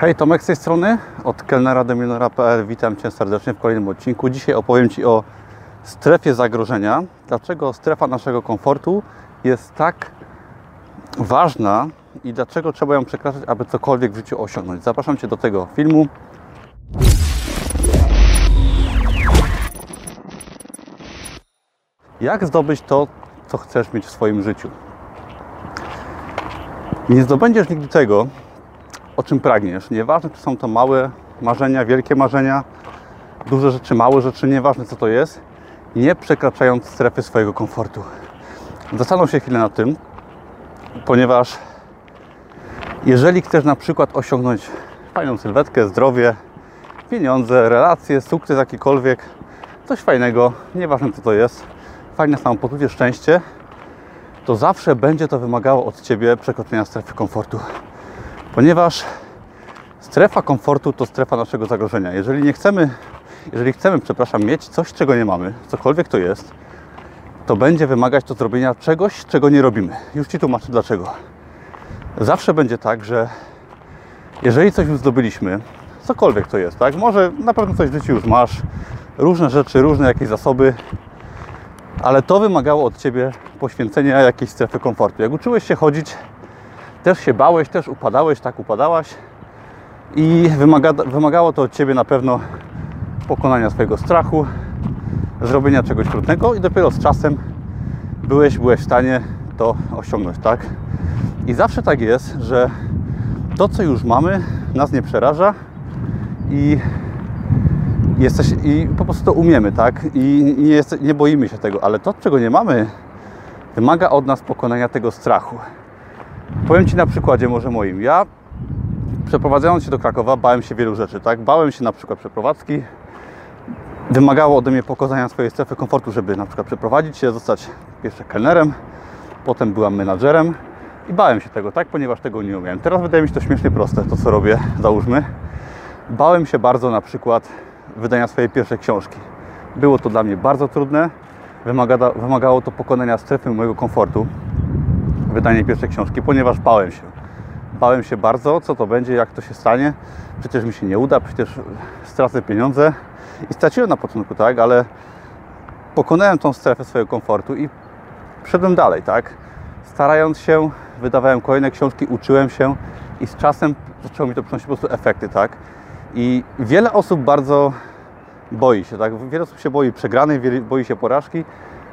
Hej, Tomek z tej strony, od kelnera do milionera.pl. Witam Cię serdecznie w kolejnym odcinku. Dzisiaj opowiem Ci o strefie zagrożenia. Dlaczego strefa naszego komfortu jest tak ważna i dlaczego trzeba ją przekraczać, aby cokolwiek w życiu osiągnąć. Zapraszam Cię do tego filmu. Jak zdobyć to, co chcesz mieć w swoim życiu? Nie zdobędziesz nigdy tego, o czym pragniesz. Nieważne, czy są to małe marzenia, wielkie marzenia, duże rzeczy, małe rzeczy, nieważne co to jest, nie przekraczając strefy swojego komfortu. Zastanów się chwilę nad tym, ponieważ jeżeli chcesz na przykład osiągnąć fajną sylwetkę, zdrowie, pieniądze, relacje, sukces jakikolwiek, coś fajnego, nieważne co to jest, fajne samopoczucie, szczęście, to zawsze będzie to wymagało od Ciebie przekroczenia strefy komfortu. Ponieważ strefa komfortu to strefa naszego zagrożenia. Jeżeli nie chcemy, jeżeli chcemy, przepraszam, mieć coś, czego nie mamy, cokolwiek to jest, to będzie wymagać to zrobienia czegoś, czego nie robimy. Już Ci tłumaczę dlaczego. Zawsze będzie tak, że jeżeli coś już zdobyliśmy, cokolwiek to jest, tak? Może na pewno coś w życiu już masz, różne rzeczy, różne jakieś zasoby, ale to wymagało od Ciebie poświęcenia jakiejś strefy komfortu. Jak uczyłeś się chodzić, też się bałeś, też upadałeś, tak upadałaś i wymaga, wymagało to od Ciebie na pewno pokonania swojego strachu, zrobienia czegoś trudnego i dopiero z czasem byłeś, byłeś w stanie to osiągnąć, tak? I zawsze tak jest, że to, co już mamy, nas nie przeraża i jesteś, i po prostu to umiemy, tak? I nie, jest, nie boimy się tego, ale to, czego nie mamy, wymaga od nas pokonania tego strachu. Powiem Ci na przykładzie może moim. Ja przeprowadzając się do Krakowa bałem się wielu rzeczy, tak? Bałem się na przykład przeprowadzki. Wymagało ode mnie pokonania swojej strefy komfortu, żeby na przykład przeprowadzić się, zostać pierwsze kelnerem, potem byłam menadżerem i bałem się tego, tak? Ponieważ tego nie umiałem. Teraz wydaje mi się to śmiesznie proste, to co robię, załóżmy. Bałem się bardzo na przykład wydania swojej pierwszej książki. Było to dla mnie bardzo trudne. Wymaga, wymagało to pokonania strefy mojego komfortu, wydanie pierwszej książki, ponieważ bałem się. Bałem się bardzo, co to będzie, jak to się stanie. Przecież mi się nie uda, przecież stracę pieniądze. I straciłem na początku, tak, ale pokonałem tą strefę swojego komfortu i szedłem dalej, tak. Starając się, wydawałem kolejne książki, uczyłem się i z czasem zaczęło mi to przynosić po prostu efekty, tak. I wiele osób bardzo boi się, tak? Wiele osób się boi przegranej, boi się porażki.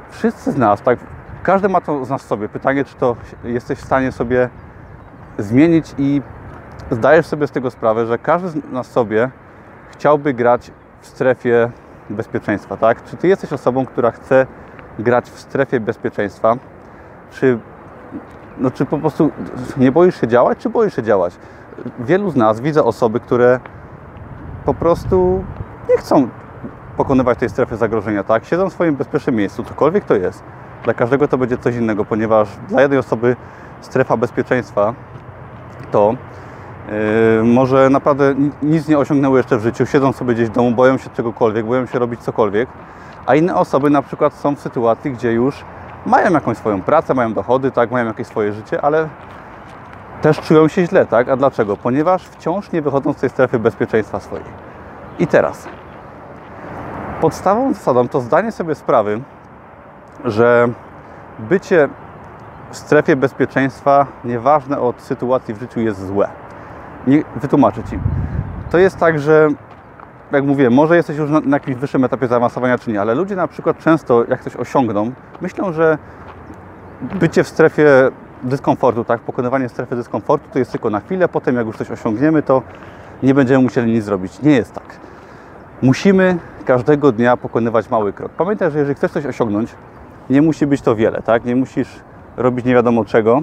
Wszyscy z nas, tak? Każdy ma to z nas w sobie. Pytanie, czy to jesteś w stanie sobie zmienić i zdajesz sobie z tego sprawę, że każdy z nas sobie chciałby grać w strefie bezpieczeństwa, tak? Czy ty jesteś osobą, która chce grać w strefie bezpieczeństwa? Czy, no, czy po prostu nie boisz się działać, czy boisz się działać? Wielu z nas widzę osoby, które po prostu nie chcą pokonywać tej strefy zagrożenia, tak? Siedzą w swoim bezpiecznym miejscu, cokolwiek to jest. Dla każdego to będzie coś innego, ponieważ dla jednej osoby strefa bezpieczeństwa to yy, może naprawdę nic nie osiągnęły jeszcze w życiu, siedzą sobie gdzieś w domu, boją się czegokolwiek, boją się robić cokolwiek, a inne osoby na przykład są w sytuacji, gdzie już mają jakąś swoją pracę, mają dochody, tak, mają jakieś swoje życie, ale też czują się źle, tak? A dlaczego? Ponieważ wciąż nie wychodzą z tej strefy bezpieczeństwa swojej. I teraz podstawową zasadą to zdanie sobie sprawy, że bycie w strefie bezpieczeństwa, nieważne od sytuacji w życiu, jest złe. Nie, wytłumaczę Ci. To jest tak, że jak mówię, może jesteś już na, na jakimś wyższym etapie zaawansowania, czy nie, ale ludzie na przykład często, jak coś osiągną, myślą, że bycie w strefie dyskomfortu, tak, pokonywanie strefy dyskomfortu to jest tylko na chwilę, potem jak już coś osiągniemy, to nie będziemy musieli nic zrobić. Nie jest tak. Musimy każdego dnia pokonywać mały krok. Pamiętaj, że jeżeli chcesz coś osiągnąć, nie musi być to wiele, tak? Nie musisz robić nie wiadomo czego,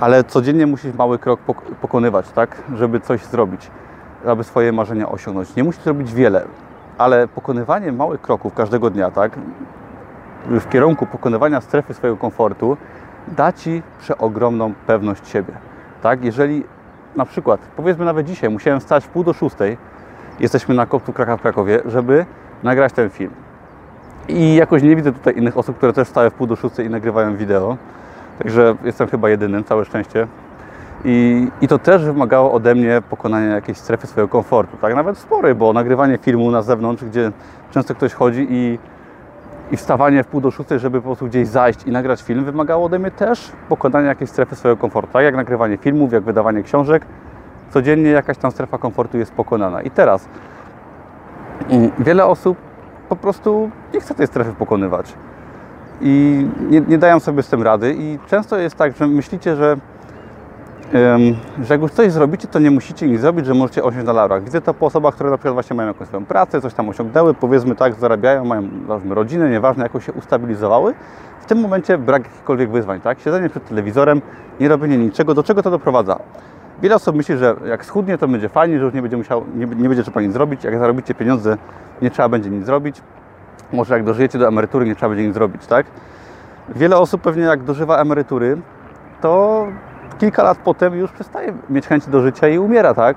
ale codziennie musisz mały krok pokonywać, tak? Żeby coś zrobić, aby swoje marzenia osiągnąć. Nie musisz robić wiele, ale pokonywanie małych kroków każdego dnia, tak? W kierunku pokonywania strefy swojego komfortu da Ci przeogromną pewność siebie, tak? Jeżeli na przykład, powiedzmy nawet dzisiaj, musiałem wstać w pół do szóstej, jesteśmy na kopcu Kraków w Krakowie, żeby nagrać ten film. I jakoś nie widzę tutaj innych osób, które też stały w pół do szóstej i nagrywają wideo. Także jestem chyba jedynym, całe szczęście. I, I to też wymagało ode mnie pokonania jakiejś strefy swojego komfortu, tak? Nawet spory, bo nagrywanie filmu na zewnątrz, gdzie często ktoś chodzi i, i wstawanie w pół do szóstej, żeby po prostu gdzieś zajść i nagrać film, wymagało ode mnie też pokonania jakiejś strefy swojego komfortu, tak? Jak nagrywanie filmów, jak wydawanie książek, codziennie jakaś tam strefa komfortu jest pokonana. I teraz mm, wiele osób po prostu nie chce tej strefy pokonywać i nie, nie dają sobie z tym rady i często jest tak, że myślicie, że że jak już coś zrobicie, to nie musicie nic zrobić, że możecie osiąść na laurach. Widzę to po osobach, które na przykład właśnie mają jakąś swoją pracę, coś tam osiągnęły, powiedzmy tak, zarabiają, mają załóżmy, rodzinę, nieważne, jakoś się ustabilizowały. W tym momencie brak jakichkolwiek wyzwań, tak? Siedzenie przed telewizorem, nie robienie niczego. Do czego to doprowadza? Wiele osób myśli, że jak schudnie, to będzie fajnie, że już nie będzie, musiał, nie, nie będzie trzeba nic zrobić. Jak zarobicie pieniądze, nie trzeba będzie nic zrobić. Może jak dożyjecie do emerytury, nie trzeba będzie nic zrobić, tak? Wiele osób pewnie jak dożywa emerytury, to kilka lat potem już przestaje mieć chęci do życia i umiera, tak?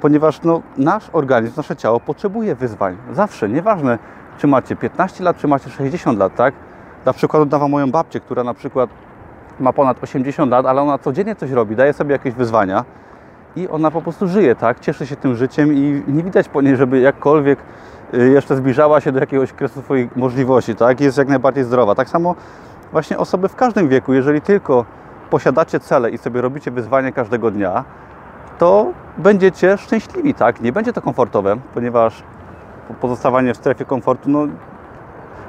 Ponieważ no, nasz organizm, nasze ciało potrzebuje wyzwań. Zawsze, nieważne czy macie 15 lat, czy macie 60 lat, tak? Dla przykładu dawam moją babcię, która na przykład ma ponad 80 lat, ale ona codziennie coś robi, daje sobie jakieś wyzwania i ona po prostu żyje, tak? Cieszy się tym życiem i nie widać po niej, żeby jakkolwiek y, jeszcze zbliżała się do jakiegoś kresu swoich możliwości, tak? Jest jak najbardziej zdrowa. Tak samo właśnie osoby w każdym wieku, jeżeli tylko posiadacie cele i sobie robicie wyzwanie każdego dnia, to będziecie szczęśliwi, tak? Nie będzie to komfortowe, ponieważ pozostawanie w strefie komfortu, no,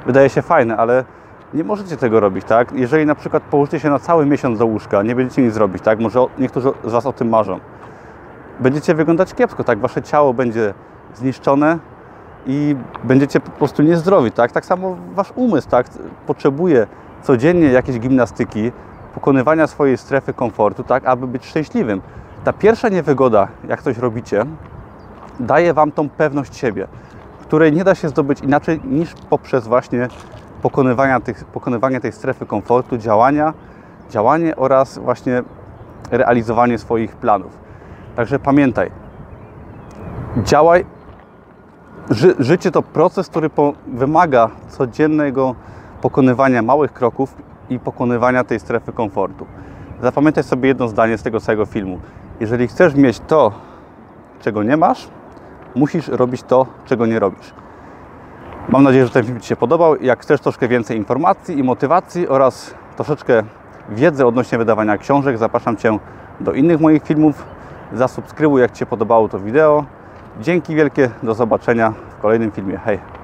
wydaje się fajne, ale nie możecie tego robić, tak? Jeżeli na przykład położycie się na cały miesiąc do łóżka, nie będziecie nic zrobić, tak? Może niektórzy z Was o tym marzą. Będziecie wyglądać kiepsko, tak? Wasze ciało będzie zniszczone i będziecie po prostu niezdrowi, tak? Tak samo Wasz umysł, tak? Potrzebuje codziennie jakiejś gimnastyki, pokonywania swojej strefy komfortu, tak, aby być szczęśliwym. Ta pierwsza niewygoda, jak coś robicie, daje Wam tą pewność siebie, której nie da się zdobyć inaczej niż poprzez właśnie pokonywania tych, pokonywanie tej strefy komfortu, działania, działanie oraz właśnie realizowanie swoich planów. Także pamiętaj, działaj. Ży, życie to proces, który po, wymaga codziennego pokonywania małych kroków i pokonywania tej strefy komfortu. Zapamiętaj sobie jedno zdanie z tego całego filmu. Jeżeli chcesz mieć to, czego nie masz, musisz robić to, czego nie robisz. Mam nadzieję, że ten film Ci się podobał. Jak chcesz troszkę więcej informacji i motywacji oraz troszeczkę wiedzy odnośnie wydawania książek, zapraszam Cię do innych moich filmów. Zasubskrybuj, jak Ci się podobało to wideo. Dzięki wielkie, do zobaczenia w kolejnym filmie. Hej!